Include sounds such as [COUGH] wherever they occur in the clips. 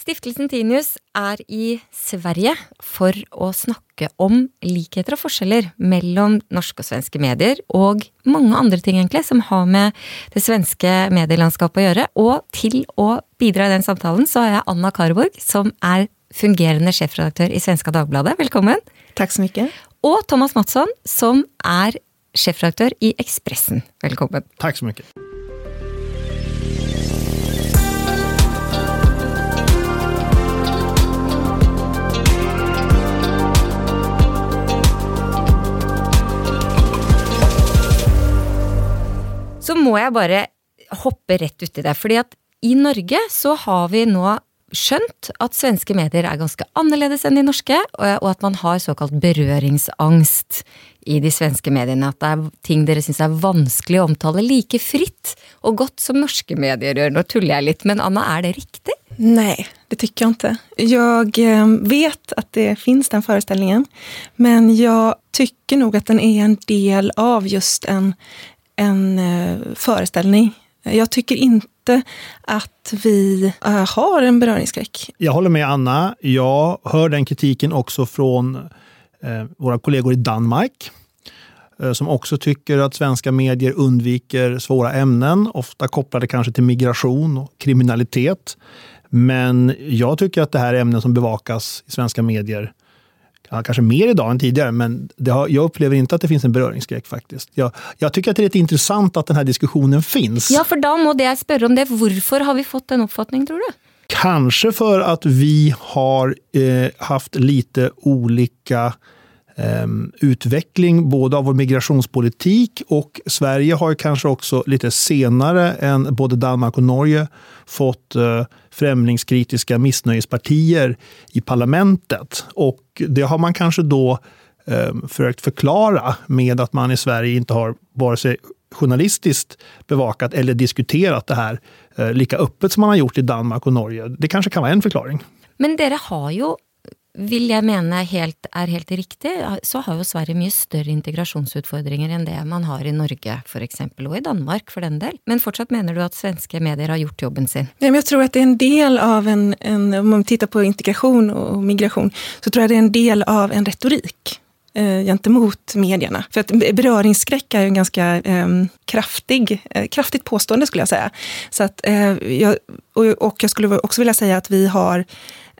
Stiftelsen Tinius er i Sverige for å snakke om likheter og forskjeller mellom norske og svenske medier, og mange andre ting egentlig som har med det svenske medielandskapet å gjøre. Og til å bidra i den samtalen så har jeg Anna Karborg, som er fungerende sjefredaktør i Svenska Dagbladet. Velkommen. Takk så mye. Og Thomas Mattsson, som er sjefredaktør i Ekspressen. Velkommen. Takk så mye. Så må jeg bare hoppe rett uti det. fordi at i Norge så har vi nå skjønt at svenske medier er ganske annerledes enn de norske, og at man har såkalt berøringsangst i de svenske mediene. At det er ting dere syns er vanskelig å omtale like fritt og godt som norske medier gjør. Nå tuller jeg litt, men Anna, er det riktig? Nei, det tycker jeg ikke. Jeg eh, vet at det finns den forestillingen, men jeg tycker nog at den er en del av just en en eh, föreställning. Jag tycker inte att vi eh, har en beröringsskräck. Jag håller med Anna. Jag hör den kritiken också från eh, våra kollegor i Danmark som också tycker att svenska medier undviker svåra ämnen, ofta kopplade kanske till migration och kriminalitet. Men jag tycker att det här är ämnen som bevakas i svenska medier ja, kanske mer idag än tidigare, men har, jag upplever inte att det finns en beröringsskräck faktiskt. Jag, jag tycker att det är lite intressant att den här diskussionen finns. Ja, för då måste jag fråga om det. Varför har vi fått den uppfattningen, tror du? Kanske för att vi har eh, haft lite olika Ehm, utveckling både av vår migrationspolitik och Sverige har kanske också lite senare än både Danmark och Norge fått eh, främlingskritiska missnöjespartier i parlamentet. Och det har man kanske då ehm, försökt förklara med att man i Sverige inte har vare sig journalistiskt bevakat eller diskuterat det här eh, lika öppet som man har gjort i Danmark och Norge. Det kanske kan vara en förklaring. Men dere har ju vil jeg mene helt, er helt riktig, så har jo Sverige mye større integrasjonsutfordringer enn det man har i Norge f.eks., og i Danmark for den del. Men fortsatt mener du at svenske medier har gjort jobben sin? Ja, jeg tror at det er en del av en, en Om man tittar på integrasjon og migration, så tror jeg det er en del av en retorik eh, gentemot medierna. För att beröringsskräck är ju en ganska ehm, eh, kraftig, eh, kraftigt påstående skulle jag säga. Så att, eh, jag, och, och jag skulle också vilja säga att vi har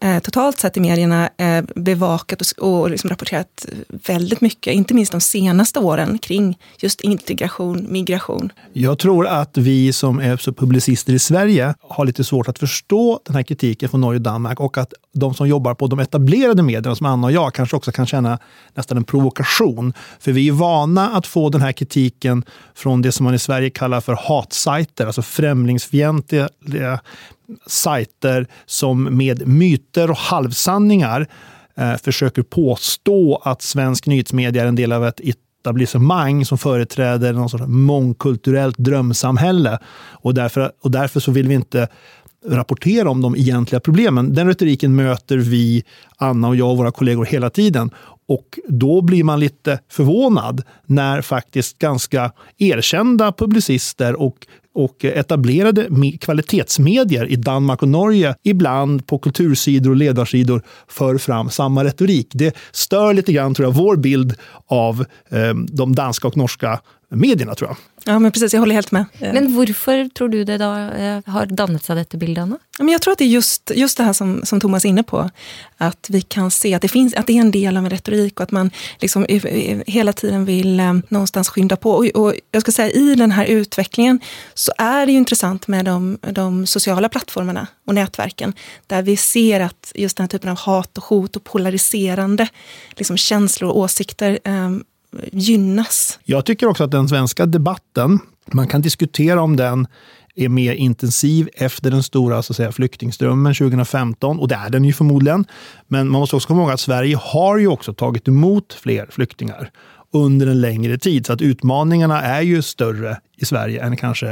eh, totalt sett i medierna eh, bevakat och, och liksom rapporterat väldigt mycket, inte minst de senaste åren, kring just integration, migration. Jag tror att vi som är publicister i Sverige har lite svårt att förstå den här kritiken från Norge och Danmark och att de som jobbar på de etablerade medierna, som Anna och jag, kanske också kan känna nästan en provokation. För vi är vana att få den här kritiken från det som man i Sverige kallar för hatsajter, alltså främlingsfientliga sajter som med myter och halvsanningar eh, försöker påstå att svensk nyhetsmedia är en del av ett etablissemang som företräder någon sorts mångkulturellt drömsamhälle. Och därför, och därför så vill vi inte rapportera om de egentliga problemen. Den retoriken möter vi, Anna och jag och våra kollegor hela tiden. Och då blir man lite förvånad när faktiskt ganska erkända publicister och och etablerade kvalitetsmedier i Danmark och Norge ibland på kultursidor och ledarsidor för fram samma retorik. Det stör lite grann, tror jag, vår bild av eh, de danska och norska medierna, tror jag. Ja, men precis, jag håller helt med. Men varför tror du det då eh, har dannet sig detta bild, Anna? Men jag tror att det är just, just det här som, som Thomas är inne på. Att vi kan se att det, finns, att det är en del av en retorik och att man liksom hela tiden vill eh, någonstans skynda på. Och, och, jag ska säga i den här utvecklingen så är det ju intressant med de, de sociala plattformarna och nätverken. Där vi ser att just den här typen av hat och hot och polariserande liksom känslor och åsikter eh, gynnas. Jag tycker också att den svenska debatten, man kan diskutera om den är mer intensiv efter den stora så att säga, flyktingströmmen 2015. Och det är den ju förmodligen. Men man måste också komma ihåg att Sverige har ju också tagit emot fler flyktingar under en längre tid. Så att utmaningarna är ju större i Sverige än kanske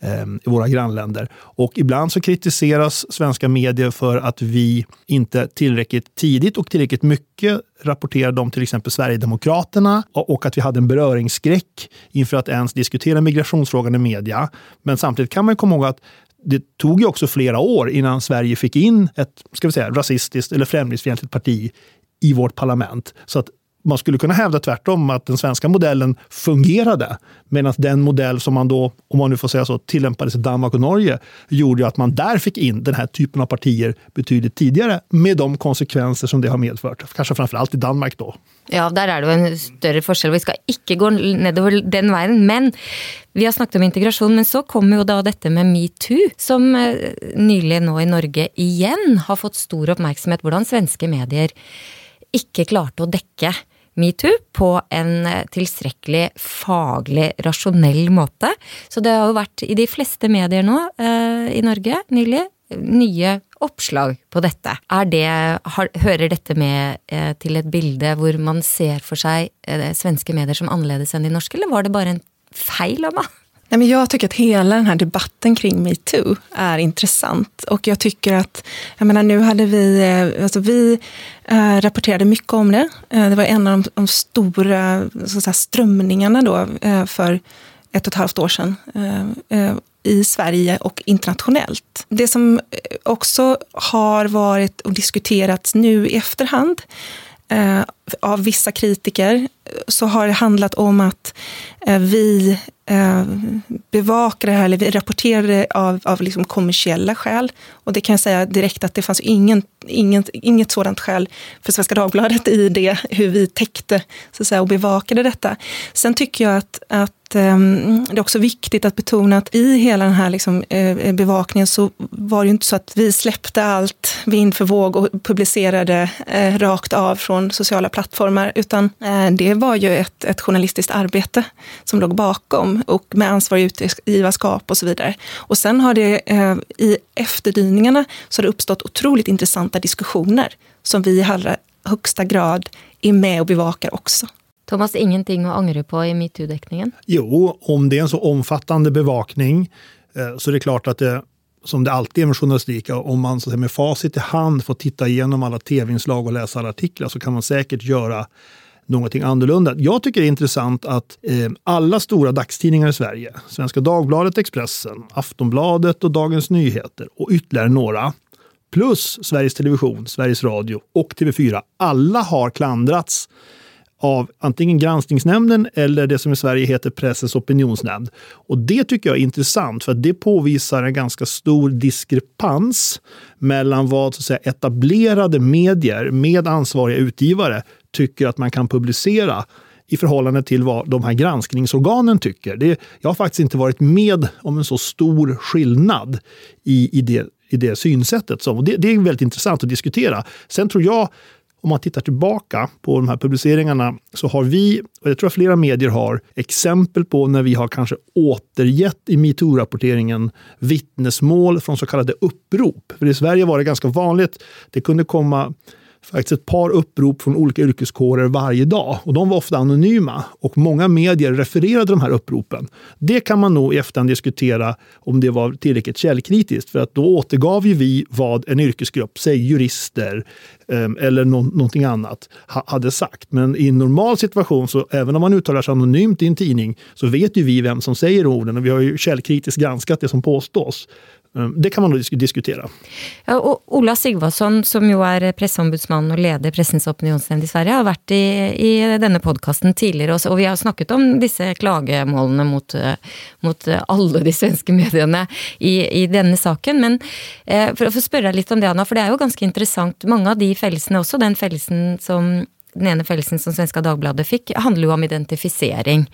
eh, i våra grannländer. Och ibland så kritiseras svenska medier för att vi inte tillräckligt tidigt och tillräckligt mycket rapporterade om till exempel Sverigedemokraterna och att vi hade en beröringsskräck inför att ens diskutera migrationsfrågan i media. Men samtidigt kan man komma ihåg att det tog ju också flera år innan Sverige fick in ett ska vi säga, rasistiskt eller främlingsfientligt parti i vårt parlament. Så att man skulle kunna hävda tvärtom att den svenska modellen fungerade. Medan den modell som man då, om man nu får säga så, tillämpades i Danmark och Norge gjorde att man där fick in den här typen av partier betydligt tidigare med de konsekvenser som det har medfört. Kanske framförallt i Danmark då. Ja, där är det en större skillnad. Vi ska inte gå nedover den vägen. Men vi har snackat om integration, men så kommer ju då detta med metoo, som eh, nyligen nu i Norge igen har fått stor uppmärksamhet. Hur svenska medier inte klarte att täcka metoo på en tillräckligt tilstrekkelig faglig, rasjonell måte. Så det har jo vært i de fleste medier nå eh, i Norge nylig nye oppslag på dette. Det, har, hører dette med eh, til et bilde hvor man ser for seg eh, svenske medier som annerledes enn de norske, eller var det bare en feil av meg? Nej, men jag tycker att hela den här debatten kring metoo är intressant. Och jag tycker att, jag menar nu hade vi, eh, alltså vi äh, rapporterade mycket om det. Äh, det var en av de, de stora så säga, strömningarna då äh, för ett och ett halvt år sedan i Sverige och internationellt. Det som också har varit och diskuterats nu i efterhand av vissa kritiker eh, så har det handlat om att eh, vi eh, det här, eller vi rapporterade det av, av liksom kommersiella skäl. Och det kan jag säga direkt att det fanns ingen, inget, inget sådant skäl för Svenska Dagbladet i det, hur vi täckte så att säga, och bevakade detta. Sen tycker jag att, att Ehm, det är också viktigt att betona att i hela den här liksom, eh, bevakningen så var det ju inte så att vi släppte allt vind för våg och publicerade eh, rakt av från sociala plattformar, utan eh, det var ju ett, ett journalistiskt arbete som låg bakom och med ansvarig utgivarskap och så vidare. Och sen har det i efterdyningarna så har det uppstått otroligt intressanta diskussioner som vi i allra högsta grad är med och bevakar också. Thomas, ingenting att ångra på i metoo-dekningen? Jo, om det är en så omfattande bevakning eh, så är det klart att det, som det alltid är med journalistik, om man så med facit i hand får titta igenom alla tv-inslag och läsa alla artiklar så kan man säkert göra någonting annorlunda. Jag tycker det är intressant att eh, alla stora dagstidningar i Sverige, Svenska Dagbladet, Expressen, Aftonbladet och Dagens Nyheter och ytterligare några, plus Sveriges Television, Sveriges Radio och TV4, alla har klandrats av antingen granskningsnämnden eller det som i Sverige heter Pressens opinionsnämnd. Och det tycker jag är intressant för det påvisar en ganska stor diskrepans mellan vad så att säga, etablerade medier med ansvariga utgivare tycker att man kan publicera i förhållande till vad de här granskningsorganen tycker. Det, jag har faktiskt inte varit med om en så stor skillnad i, i, det, i det synsättet. Så, det, det är väldigt intressant att diskutera. Sen tror jag om man tittar tillbaka på de här publiceringarna så har vi, och jag tror att flera medier har, exempel på när vi har kanske återgett i metoo-rapporteringen vittnesmål från så kallade upprop. För i Sverige var det ganska vanligt. Det kunde komma faktiskt ett par upprop från olika yrkeskårer varje dag. Och de var ofta anonyma och många medier refererade de här uppropen. Det kan man nog i efterhand diskutera om det var tillräckligt källkritiskt. För att då återgav ju vi vad en yrkesgrupp, säg jurister ehm, eller no någonting annat, ha hade sagt. Men i en normal situation, så även om man uttalar sig anonymt i en tidning, så vet ju vi vem som säger orden och vi har ju källkritiskt granskat det som påstås. Ehm, det kan man nog diskutera. Ja, och Ola Sigvardsson som ju är pressombudsman och leder Pressens opinionsnämnd i Sverige, har varit i, i denna podcasten tidigare och, vi har snackat om dessa klagomålen mot, eh, mot alla de svenska medierna i, i denna saken. Men eh, för att få fråga lite om det, Anna, för det är ju ganska intressant, många av de fällelserna, också den fällelsen som den ene fellelsen som Svenska Dagbladet fikk, handler jo om identifisering.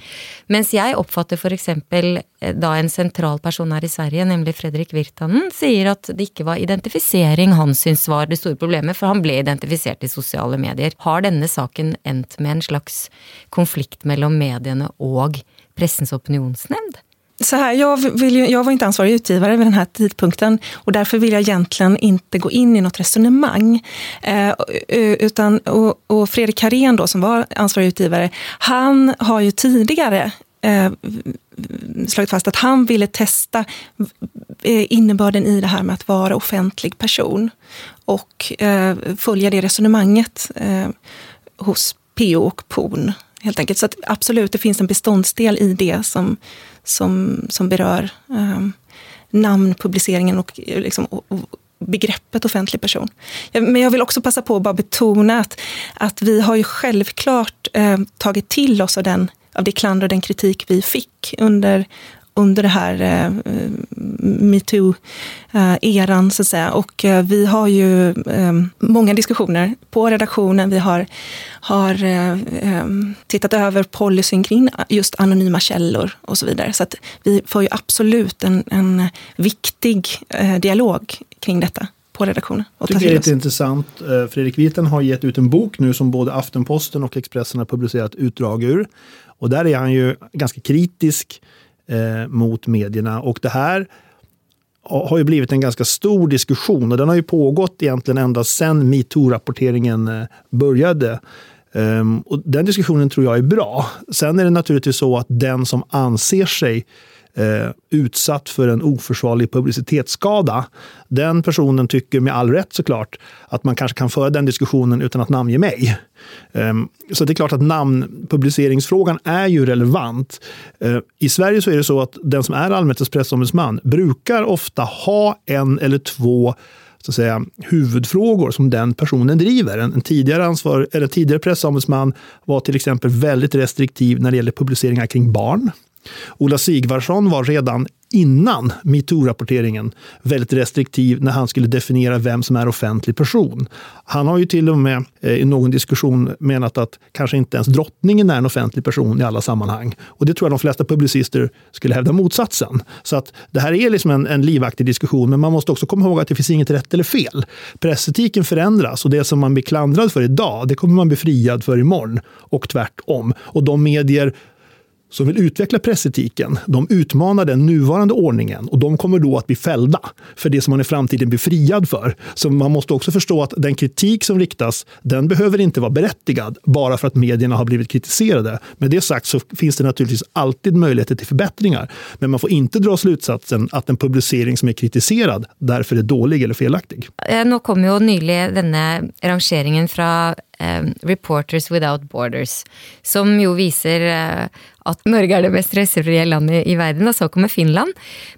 Mens jeg oppfatter f.eks. exempel, eh, da en sentral person her i Sverige, nemlig Fredrik Virtanen, sier at det ikke var identifisering han syns var det store problemet, for han ble identifisert i sosiale medier. Har denne saken endt med en slags konflikt mellom mediene og Pressens opinionsnämnd? Så här, jag, vill, jag var inte ansvarig utgivare vid den här tidpunkten och därför vill jag egentligen inte gå in i något resonemang. Eh, eh, utan, och, och Fredrik Karén då, som var ansvarig utgivare, han har ju tidigare eh, slagit fast att han ville testa eh, innebörden i det här med att vara offentlig person och eh, följa det resonemanget eh, hos PO och PON helt enkelt. Så att absolut, det finns en beståndsdel i det som, som, som berör eh, namnpubliceringen och, liksom, och, och begreppet offentlig person. Men jag vill också passa på att bara betona att, att vi har ju självklart eh, tagit till oss av, den, av det klander och den kritik vi fick under, under det här eh, metoo-eran, så att säga. Och eh, vi har ju eh, många diskussioner på redaktionen. Vi har, har eh, eh, tittat över policyn kring just anonyma källor och så vidare. Så att vi får ju absolut en, en viktig eh, dialog kring detta på redaktionen. Jag tycker det är lite intressant. Fredrik Virtanen har gett ut en bok nu som både Aftenposten och Expressen har publicerat utdrag ur. Och där är han ju ganska kritisk eh, mot medierna. Och det här har ju blivit en ganska stor diskussion och den har ju pågått egentligen ända sedan metoo-rapporteringen eh, började. Um, och den diskussionen tror jag är bra. Sen är det naturligtvis så att den som anser sig eh, utsatt för en oförsvarlig publicitetsskada. Den personen tycker med all rätt såklart att man kanske kan föra den diskussionen utan att namnge mig. Eh, så det är klart att namnpubliceringsfrågan är ju relevant. Eh, I Sverige så är det så att den som är allmänhetens pressombudsman brukar ofta ha en eller två så att säga, huvudfrågor som den personen driver. En, en tidigare, ansvar, eller tidigare pressombudsman var till exempel väldigt restriktiv när det gäller publiceringar kring barn. Ola Sigvarsson var redan innan metoo-rapporteringen väldigt restriktiv när han skulle definiera vem som är offentlig person. Han har ju till och med eh, i någon diskussion menat att kanske inte ens drottningen är en offentlig person i alla sammanhang. Och det tror jag de flesta publicister skulle hävda motsatsen. Så att det här är liksom en, en livaktig diskussion, men man måste också komma ihåg att det finns inget rätt eller fel. Pressetiken förändras och det som man blir klandrad för idag, det kommer man bli friad för imorgon och tvärtom. Och de medier som vill utveckla pressetiken, de utmanar den nuvarande ordningen och de kommer då att bli fällda för det som man i framtiden blir friad för. Så man måste också förstå att den kritik som riktas, den behöver inte vara berättigad bara för att medierna har blivit kritiserade. Med det sagt så finns det naturligtvis alltid möjligheter till förbättringar. Men man får inte dra slutsatsen att en publicering som är kritiserad därför är dålig eller felaktig. Eh, nu kom ju nyligen denna rangeringen från eh, Reporters Without Borders, som jo viser eh, at Norge er det mest stressfrie landet i verden, og så kommer Finland.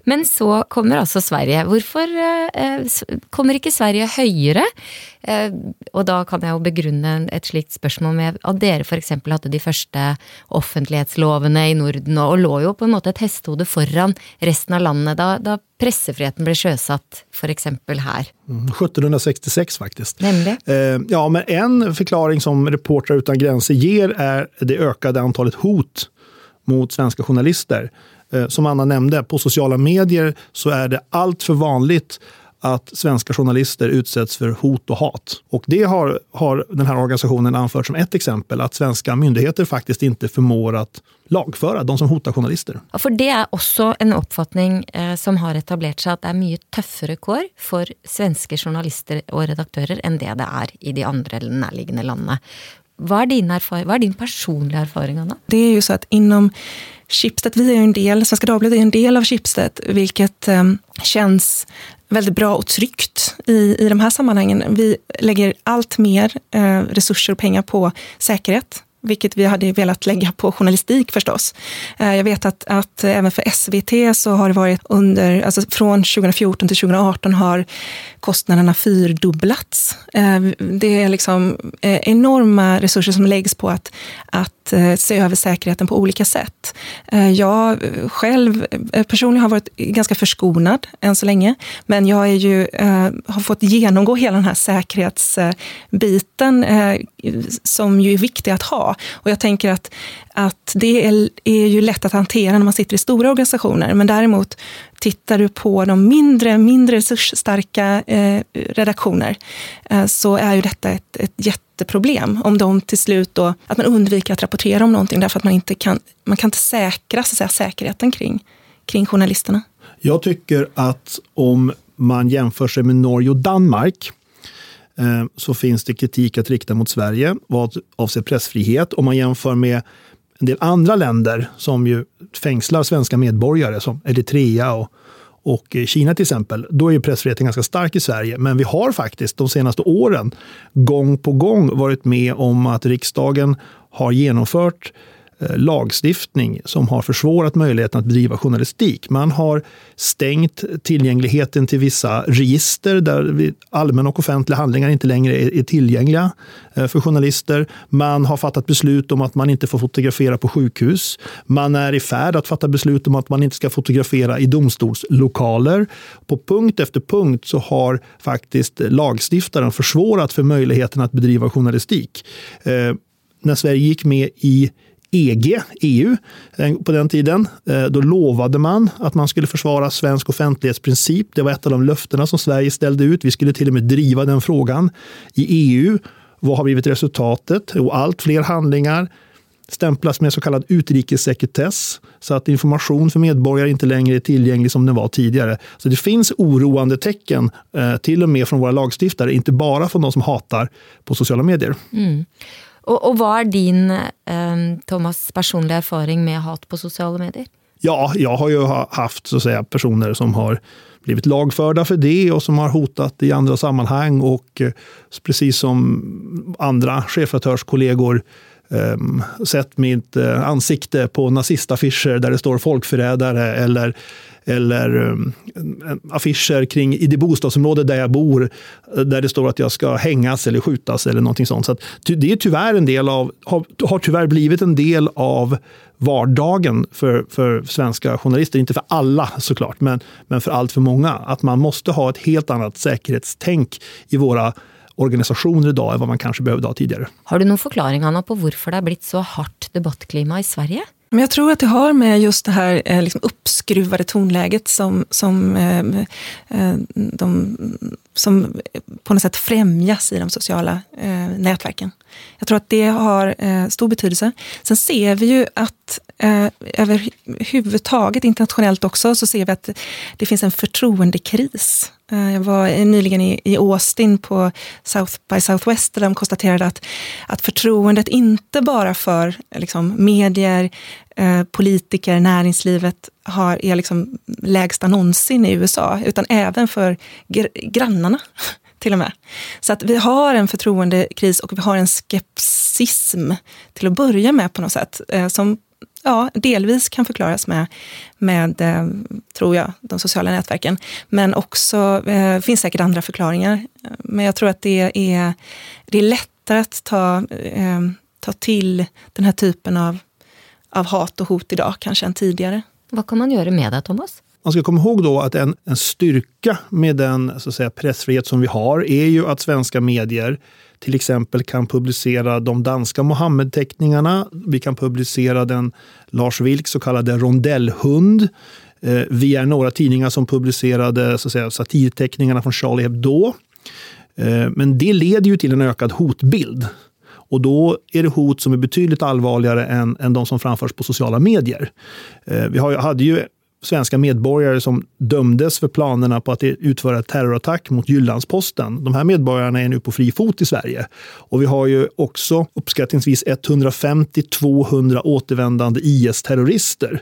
Men så kommer altså Sverige. Hvorfor eh, eh kommer ikke Sverige høyere? Eh, og da kan jeg jo begrunne et slikt spørsmål med at dere f.eks. hadde de første offentlighetslovene i Norden, og, lå jo på en måte et hestehode foran resten av landet da, da pressefriheten ble sjøsatt, f.eks. her. 1766 mm, faktiskt. Nämligen? Eh, ja, men en förklaring som Reportrar utan gränser ger är det ökade antalet hot mot svenska journalister. Eh, som Anna nämnde, på sociala medier så är det allt för vanligt att svenska journalister utsätts för hot och hat. Och det har, har den här organisationen anfört som ett exempel, att svenska myndigheter faktiskt inte förmår att lagföra de som hotar journalister. Ja, för det är också en uppfattning eh, som har etablerat sig att det är mycket tuffare kår för svenska journalister och redaktörer än det det är i de andra närliggande länderna. Vad är din, vad är din personliga erfarenhet, Anna? Det är ju så att inom Schibsted, vi är en del, Svenska Dagbladet är en del av Schibsted, vilket eh, känns väldigt bra och tryggt i, i de här sammanhangen. Vi lägger allt mer eh, resurser och pengar på säkerhet vilket vi hade velat lägga på journalistik förstås. Eh, jag vet att, att även för SVT så har det varit under, alltså från 2014 till 2018 har kostnaderna fyrdubblats. Eh, det är liksom eh, enorma resurser som läggs på att, att se över säkerheten på olika sätt. Jag själv personligen har varit ganska förskonad än så länge, men jag är ju, har fått genomgå hela den här säkerhetsbiten som ju är viktig att ha och jag tänker att, att det är, är ju lätt att hantera när man sitter i stora organisationer. Men däremot tittar du på de mindre, mindre resursstarka eh, redaktioner eh, så är ju detta ett, ett jätteproblem. Om de till slut då, att man undviker att rapportera om någonting därför att man inte kan, man kan inte säkra så att säga, säkerheten kring, kring journalisterna. Jag tycker att om man jämför sig med Norge och Danmark Eh, så finns det kritik att rikta mot Sverige vad avser pressfrihet. Om man jämför med en del andra länder som ju fängslar svenska medborgare som Eritrea och, och Kina till exempel, då är pressfriheten ganska stark i Sverige. Men vi har faktiskt de senaste åren gång på gång varit med om att riksdagen har genomfört Eh, Eh, lagstiftning som har försvårat möjligheten att bedriva journalistik. Man har stängt tillgängligheten till vissa register där allmänna och offentliga handlingar inte längre är tillgängliga eh, för journalister. Man har fattat beslut om att man inte får fotografera på sjukhus. Man är i färd att fatta beslut om att man inte ska fotografera i domstolslokaler. På punkt efter punkt så har faktiskt lagstiftaren försvårat för möjligheten att bedriva journalistik. Eh, när Sverige gick med i EG, EU, eh, på den tiden. Eh, då lovade man att man skulle försvara svensk offentlighetsprincip. Det var ett av de löftena som Sverige ställde ut. Vi skulle till och med driva den frågan i EU. Vad har blivit resultatet? Jo, allt fler handlingar stämplas med så kallad utrikessekretess så att information för medborgare inte längre är tillgänglig som den var tidigare. Så det finns oroande tecken, eh, till och med från våra lagstiftare, inte bara från de som hatar på sociala medier. Mm. Och, och vad är din, eh, Thomas, personliga erfarenhet med hat på sociala medier? Ja, jag har ju haft så att säga, personer som har blivit lagförda för det och som har hotat i andra sammanhang. Och eh, precis som andra chefredaktörskollegor eh, sett mitt eh, ansikte på nazistaffischer där det står folkförrädare eller eller um, affischer kring i det bostadsområde där jag bor eh, där det står att jag ska hängas eller skjutas eller någonting sånt. Så det är tyvärr en del av, har, har tyvärr blivit en del av vardagen för, för svenska journalister. Inte för alla såklart, men, men för allt för många. Att man måste ha ett helt annat säkerhetstänk i våra organisationer idag än vad man kanske behövde ha tidigare. Har du någon förklaring Anna, på varför det har blivit så hårt debattklimat i Sverige? Men jag tror att det har med just det här eh, liksom uppskruvade tonläget som, som, eh, eh, de, som på något sätt främjas i de sociala nätverken. Jag tror att det har stor betydelse. Sen ser vi ju att Eh, överhuvudtaget internationellt också så ser vi att det finns en förtroendekris Eh, jag var nyligen i, Austin på South by Southwest där de konstaterade att, att förtroendet inte bara för liksom, medier, eh, politiker, näringslivet har, är liksom lägsta någonsin i USA, utan även för gr grannarna [LAUGHS] till och med. Så att vi har en förtroendekris och vi har en skepsism till att börja med på något sätt, eh, som ja, delvis kan förklaras med, med eh, tror jag, de sociala nätverken. Men också, eh, finns säkert andra förklaringar. Men jag tror att det är, det är lättare att ta, eh, ta till den här typen av, av hat och hot idag kanske än tidigare. Vad kan man göra med det, Thomas? Man ska komma ihåg då att en, en styrka med den så att säga, pressfrihet som vi har är ju att svenska medier till exempel kan publicera de danska Mohammed-teckningarna. Vi kan publicera den Lars Vilks så kallade rondellhund. Eh, vi är några tidningar som publicerade så att säga, satirteckningarna från Charlie Hebdo. Eh, men det leder ju till en ökad hotbild. Och då är det hot som är betydligt allvarligare än, än de som framförs på sociala medier. Eh, vi har, hade ju svenska medborgare som dömdes för planerna på att utföra terrorattack mot Jyllandsposten. De här medborgarna är nu på fri fot i Sverige. Och vi har ju också uppskattningsvis 150-200 återvändande IS-terrorister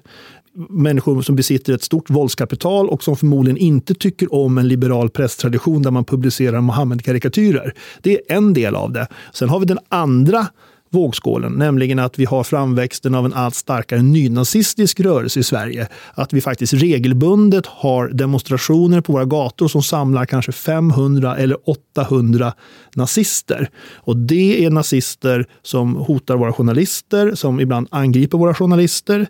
människor som besitter ett stort våldskapital och som förmodligen inte tycker om en liberal presstradition där man publicerar Mohammed-karikatyrer. Det är en del av det. Sen har vi den andra vågskålen, nämligen att vi har framväxten av en allt starkare nynazistisk rörelse i Sverige. Att vi faktiskt regelbundet har demonstrationer på våra gator som samlar kanske 500 eller 800 nazister. Och det är nazister som hotar våra journalister, som ibland angriper våra journalister.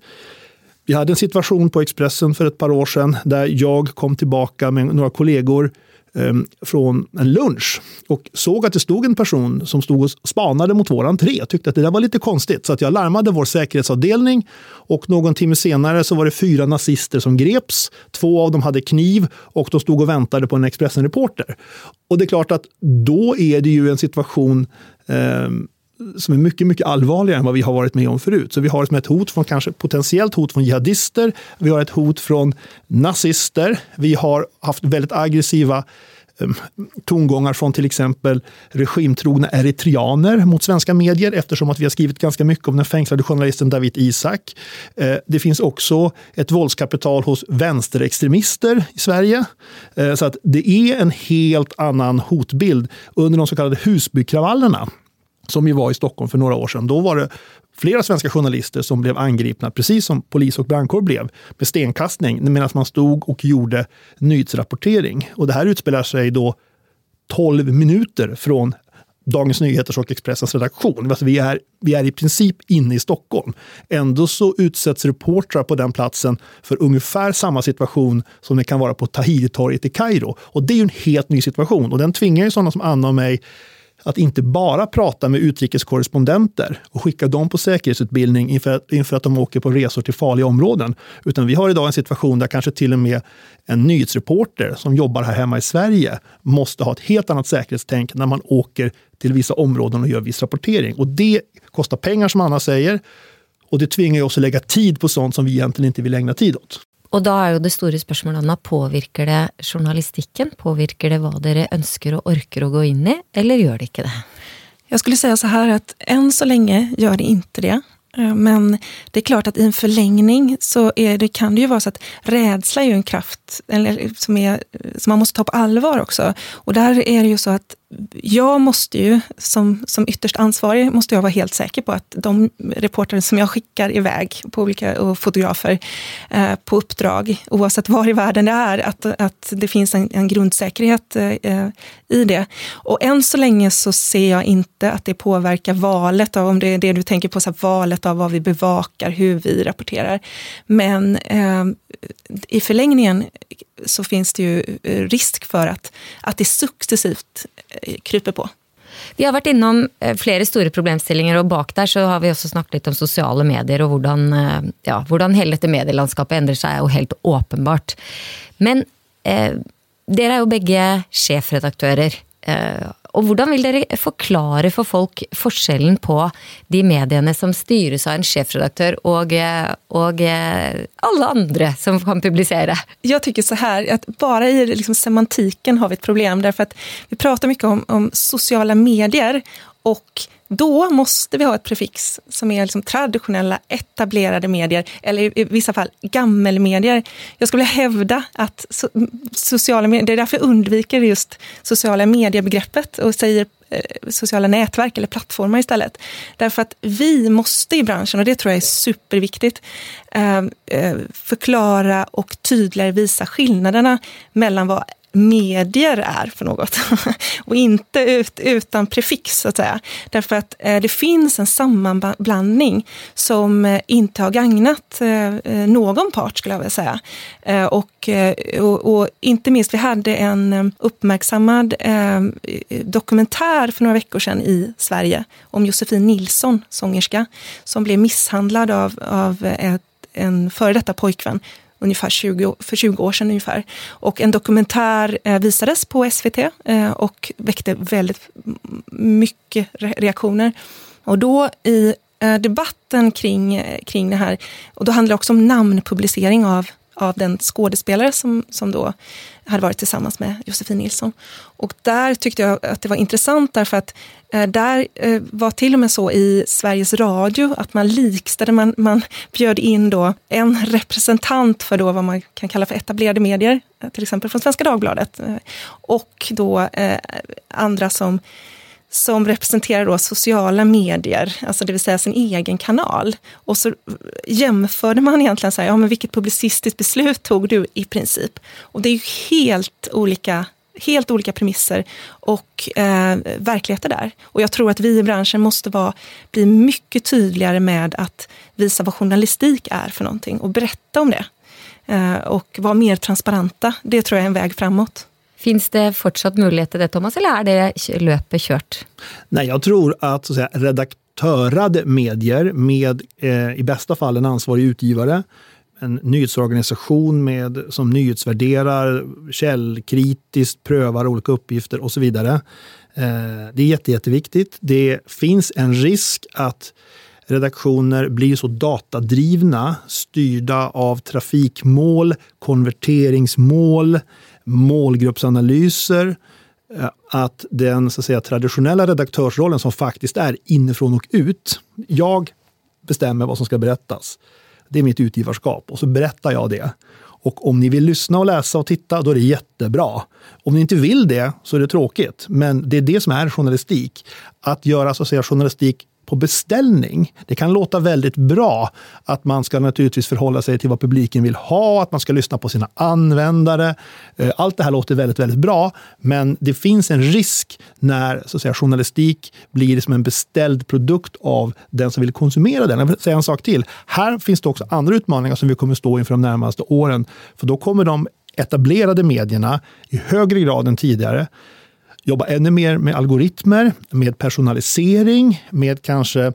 Vi hade en situation på Expressen för ett par år sedan där jag kom tillbaka med några kollegor Ehm, från en lunch och såg att det stod en person som stod och spanade mot vår entré. Tyckte att det där var lite konstigt så att jag larmade vår säkerhetsavdelning och någon timme senare så var det fyra nazister som greps. Två av dem hade kniv och de stod och väntade på en Expressen-reporter. Och det är klart att då är det ju en situation eh, som är mycket, mycket allvarligare än vad vi har varit med om förut. Så vi har ett hot från kanske potentiellt hot från jihadister. Vi har ett hot från nazister. Vi har haft väldigt aggressiva um, tongångar från till exempel regimtrogna eritreaner mot svenska medier eftersom att vi har skrivit ganska mycket om den fängslade journalisten David Isak. Eh, det finns också ett våldskapital hos vänsterextremister i Sverige. Eh, så att det är en helt annan hotbild. Under de så kallade Husbykravallerna som ju var i Stockholm för några år sedan. Då var det flera svenska journalister som blev angripna, precis som polis och brandkår blev, med stenkastning medan man stod och gjorde nyhetsrapportering. Och det här utspelar sig då 12 minuter från Dagens Nyheters och Expressens redaktion. Alltså vi, är, vi är i princip inne i Stockholm. Ändå så utsätts reportrar på den platsen för ungefär samma situation som det kan vara på Tahrirtorget i Kairo. Och det är ju en helt ny situation och den tvingar ju sådana som Anna och mig att inte bara prata med utrikeskorrespondenter och skicka dem på säkerhetsutbildning inför, inför att de åker på resor till farliga områden. Utan vi har idag en situation där kanske till och med en nyhetsreporter som jobbar här hemma i Sverige måste ha ett helt annat säkerhetstänk när man åker till vissa områden och gör viss rapportering. Och det kostar pengar som Anna säger. Och det tvingar oss att lägga tid på sånt som vi egentligen inte vill ägna tid åt. Og da er jo det store spørsmålet, Anna, påvirker det journalistikken? Påvirker det vad dere önskar och orkar att gå in i, eller gör det inte det? Jag skulle säga så här att än så länge gör det inte det. Eh, men det är klart att i en förlängning så är det, kan det ju vara så att rädsla är en kraft eller, som, är, som man måste ta på allvar också. Och där är det ju så att jag måste ju, som, som ytterst ansvarig, måste jag vara helt säker på att de reportrar som jag skickar iväg på olika, och fotografer eh, på uppdrag, oavsett var i världen det är, att, att det finns en, en grundsäkerhet eh, i det. Och än så länge så ser jag inte att det påverkar valet av, om det är det du tänker på, så valet av vad vi bevakar, hur vi rapporterar. Men eh, i förlängningen så finns det ju eh, risk för att, att det successivt Eh, kryper på. Vi har varit inom eh, flera stora problemställningar och bak där så har vi också snackat lite om sociala medier och hur eh, ja, hvordan hele dette medielandskapet ändrar sig och helt uppenbart. Men eh, dere är ju bägge chefredaktörer. Eh, och hur vill dere förklara för folk skillnaden på de medierna som styrs av en chefredaktör och, och eh, alla andra som kan publicera? Jag tycker så här, att bara i liksom semantiken har vi ett problem därför att vi pratar mycket om, om sociala medier och då måste vi ha ett prefix som är liksom traditionella etablerade medier, eller i vissa fall gammelmedier. Jag skulle vilja hävda att sociala medier, det är därför jag undviker just sociala mediebegreppet och säger eh, sociala nätverk eller plattformar istället. Därför att vi måste i branschen, och det tror jag är superviktigt, eh, eh förklara och tydligare visa skillnaderna mellan vad medier är för något. [LAUGHS] och inte ut, utan prefix, så att säga. Därför att eh, det finns en sammanblandning som eh, inte har gagnat eh, eh någon part, skulle jag vilja säga. Eh, och, eh, och, och, inte minst, vi hade en eh, uppmärksammad dokumentär för några veckor sedan i Sverige om Josefin Nilsson, sångerska, som blev misshandlad av, av ett, en före detta pojkvän ungefär 20, för 20 år sedan ungefär. Och en dokumentär eh, visades på SVT eh, och väckte väldigt mycket reaktioner. Och då i eh, debatten kring, kring det här, och då handlar det också om namnpublicering av av den skådespelare som, som då hade varit tillsammans med Josefin Nilsson. Och där tyckte jag att det var intressant därför att eh, där eh, var till och med så i Sveriges Radio att man likställde, man, man bjöd in då en representant för då vad man kan kalla för etablerade medier, eh, till exempel från Svenska Dagbladet, eh, och då eh, andra som som representerar då sociala medier, alltså det vill säga sin egen kanal. Och så jämförde man egentligen så här, ja men vilket publicistiskt beslut tog du i princip? Och det är ju helt olika helt olika premisser och eh, verkligheter där. Och jag tror att vi i branschen måste vara, bli mycket tydligare med att visa vad journalistik är för någonting och berätta om det. Eh, och vara mer transparenta. Det tror jag är en väg framåt. Finns det fortsatt möjlighet till det, Thomas, eller är det löpet kört? Nej, jag tror att, så att säga, redaktörade medier med eh, i bästa fall en ansvarig utgivare, en nyhetsorganisation med, som nyhetsvärderar, källkritiskt prövar olika uppgifter och så vidare. Eh, det är jätte, jätteviktigt. Det finns en risk att redaktioner blir så datadrivna, styrda av trafikmål, konverteringsmål, målgruppsanalyser, eh, att den så att säga, traditionella redaktörsrollen som faktiskt är inifrån och ut. Jag bestämmer vad som ska berättas. Det är mitt utgivarskap och så berättar jag det. Och om ni vill lyssna och läsa och titta, då är det jättebra. Om ni inte vill det så är det tråkigt. Men det är det som är journalistik. Att göra så att säga, journalistik på beställning. Det kan låta väldigt bra att man ska naturligtvis förhålla sig till vad publiken vill ha, att man ska lyssna på sina användare. Eh, allt det här låter väldigt, väldigt bra, men det finns en risk när så att säga, journalistik blir som en beställd produkt av den som vill konsumera den. Jag vill säga en sak till. Här finns det också andra utmaningar som vi kommer stå inför de närmaste åren, för då kommer de etablerade medierna i högre grad än tidigare jobba ännu mer med algoritmer, med personalisering, med kanske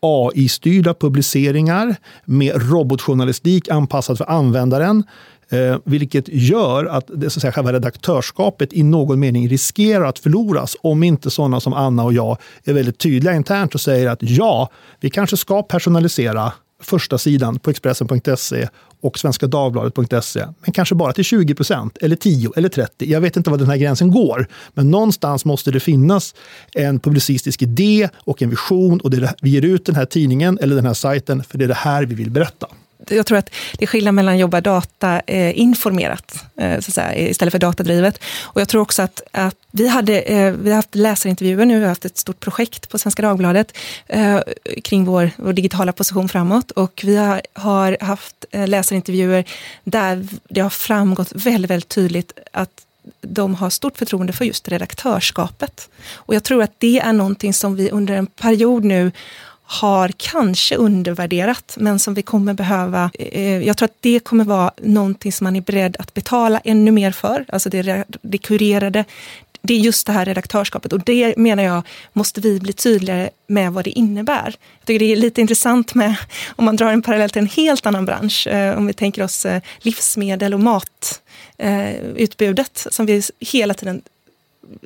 AI-styrda publiceringar, med robotjournalistik anpassad för användaren. Eh, vilket gör att, det, så att säga, själva redaktörskapet i någon mening riskerar att förloras om inte sådana som Anna och jag är väldigt tydliga internt och säger att ja, vi kanske ska personalisera första sidan på Expressen.se och Svenska Dagbladet.se, men kanske bara till 20 procent, eller 10 eller 30. Jag vet inte var den här gränsen går, men någonstans måste det finnas en publicistisk idé och en vision och det det, vi ger ut den här tidningen eller den här sajten för det är det här vi vill berätta jag tror att det är skillnad mellan att jobba data eh, informerat eh, så säga, istället för datadrivet. Och jag tror också att, att vi, hade, eh, vi har haft läsarintervjuer nu, vi har haft ett stort projekt på Svenska Dagbladet eh, kring vår, vår, digitala position framåt. Och vi har, har haft eh, läsarintervjuer där det har framgått väldigt, väldigt tydligt att de har stort förtroende för just redaktörskapet. Och jag tror att det är någonting som vi under en period nu har kanske undervärderat, men som vi kommer behöva... Eh, jag tror att det kommer vara någonting som man är beredd att betala ännu mer för. Alltså det, det kurerade, det är just det här redaktörskapet och det menar jag måste vi bli tydligare med vad det innebär. Jag tycker det är lite intressant med, om man drar en parallell till en helt annan bransch, eh, om vi tänker oss eh, livsmedel och matutbudet eh, som vi hela tiden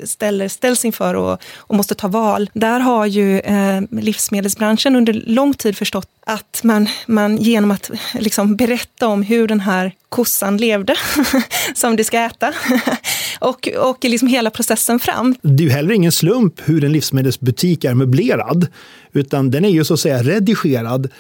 ställer, ställs inför och, och måste ta val. Där har ju eh, livsmedelsbranschen under lång tid förstått att man, man genom att liksom berätta om hur den här kossan levde, [LAUGHS] som du ska äta, [LAUGHS] och, och liksom hela processen fram. Det är ju heller ingen slump hur en livsmedelsbutik är möblerad, utan den är ju så att säga redigerad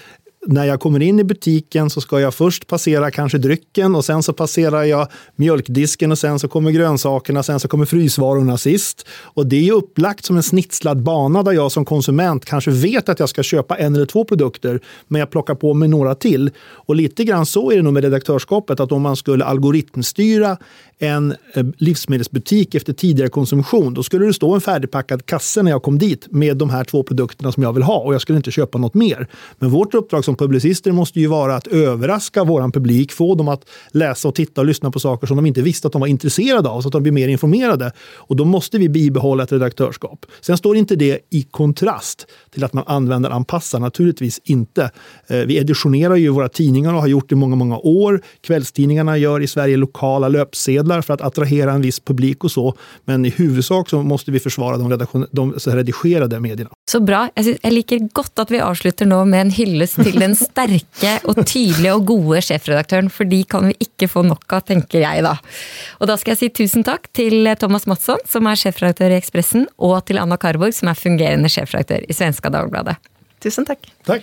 när jag kommer in i butiken så ska jag först passera kanske drycken och sen så passerar jag mjölkdisken och sen så kommer grönsakerna, sen så kommer frysvarorna sist. Och det är upplagt som en snitslad bana där jag som konsument kanske vet att jag ska köpa en eller två produkter, men jag plockar på mig några till. Och lite grann så är det nog med redaktörskapet, att om man skulle algoritmstyra en eh, livsmedelsbutik efter tidigare konsumtion, då skulle det stå en färdigpackad kasse när jag kom dit med de här två produkterna som jag vill ha och jag skulle inte köpa något mer. Men vårt uppdrag som publicister måste ju vara att överraska vår publik, få dem att läsa och titta och lyssna på saker som de inte visste att de var intresserade av, så att de blir mer informerade. Och då måste vi bibehålla ett redaktörskap. Sen står inte det i kontrast till att man använder anpassar, naturligtvis inte. Eh, vi editionerar ju våra tidningar och har gjort det i många, många år. Kvällstidningarna gör i Sverige lokala löpsedlar för att attrahera en viss publik och så. Men i huvudsak så måste vi försvara de, redaktion, de redigerade medierna. Så bra. Jag, liker gott att vi avslutar nu med en hyllest till den sterke och tydliga och gode chefredaktören, för de kan vi inte få nog av, tänker jag. Da. Och då ska jag säga tusen tack till Thomas Mattsson, som är chefredaktör i Expressen, och till Anna Karborg, som är fungerande chefredaktör i Svenska Dagbladet. Tusen tack. Tack.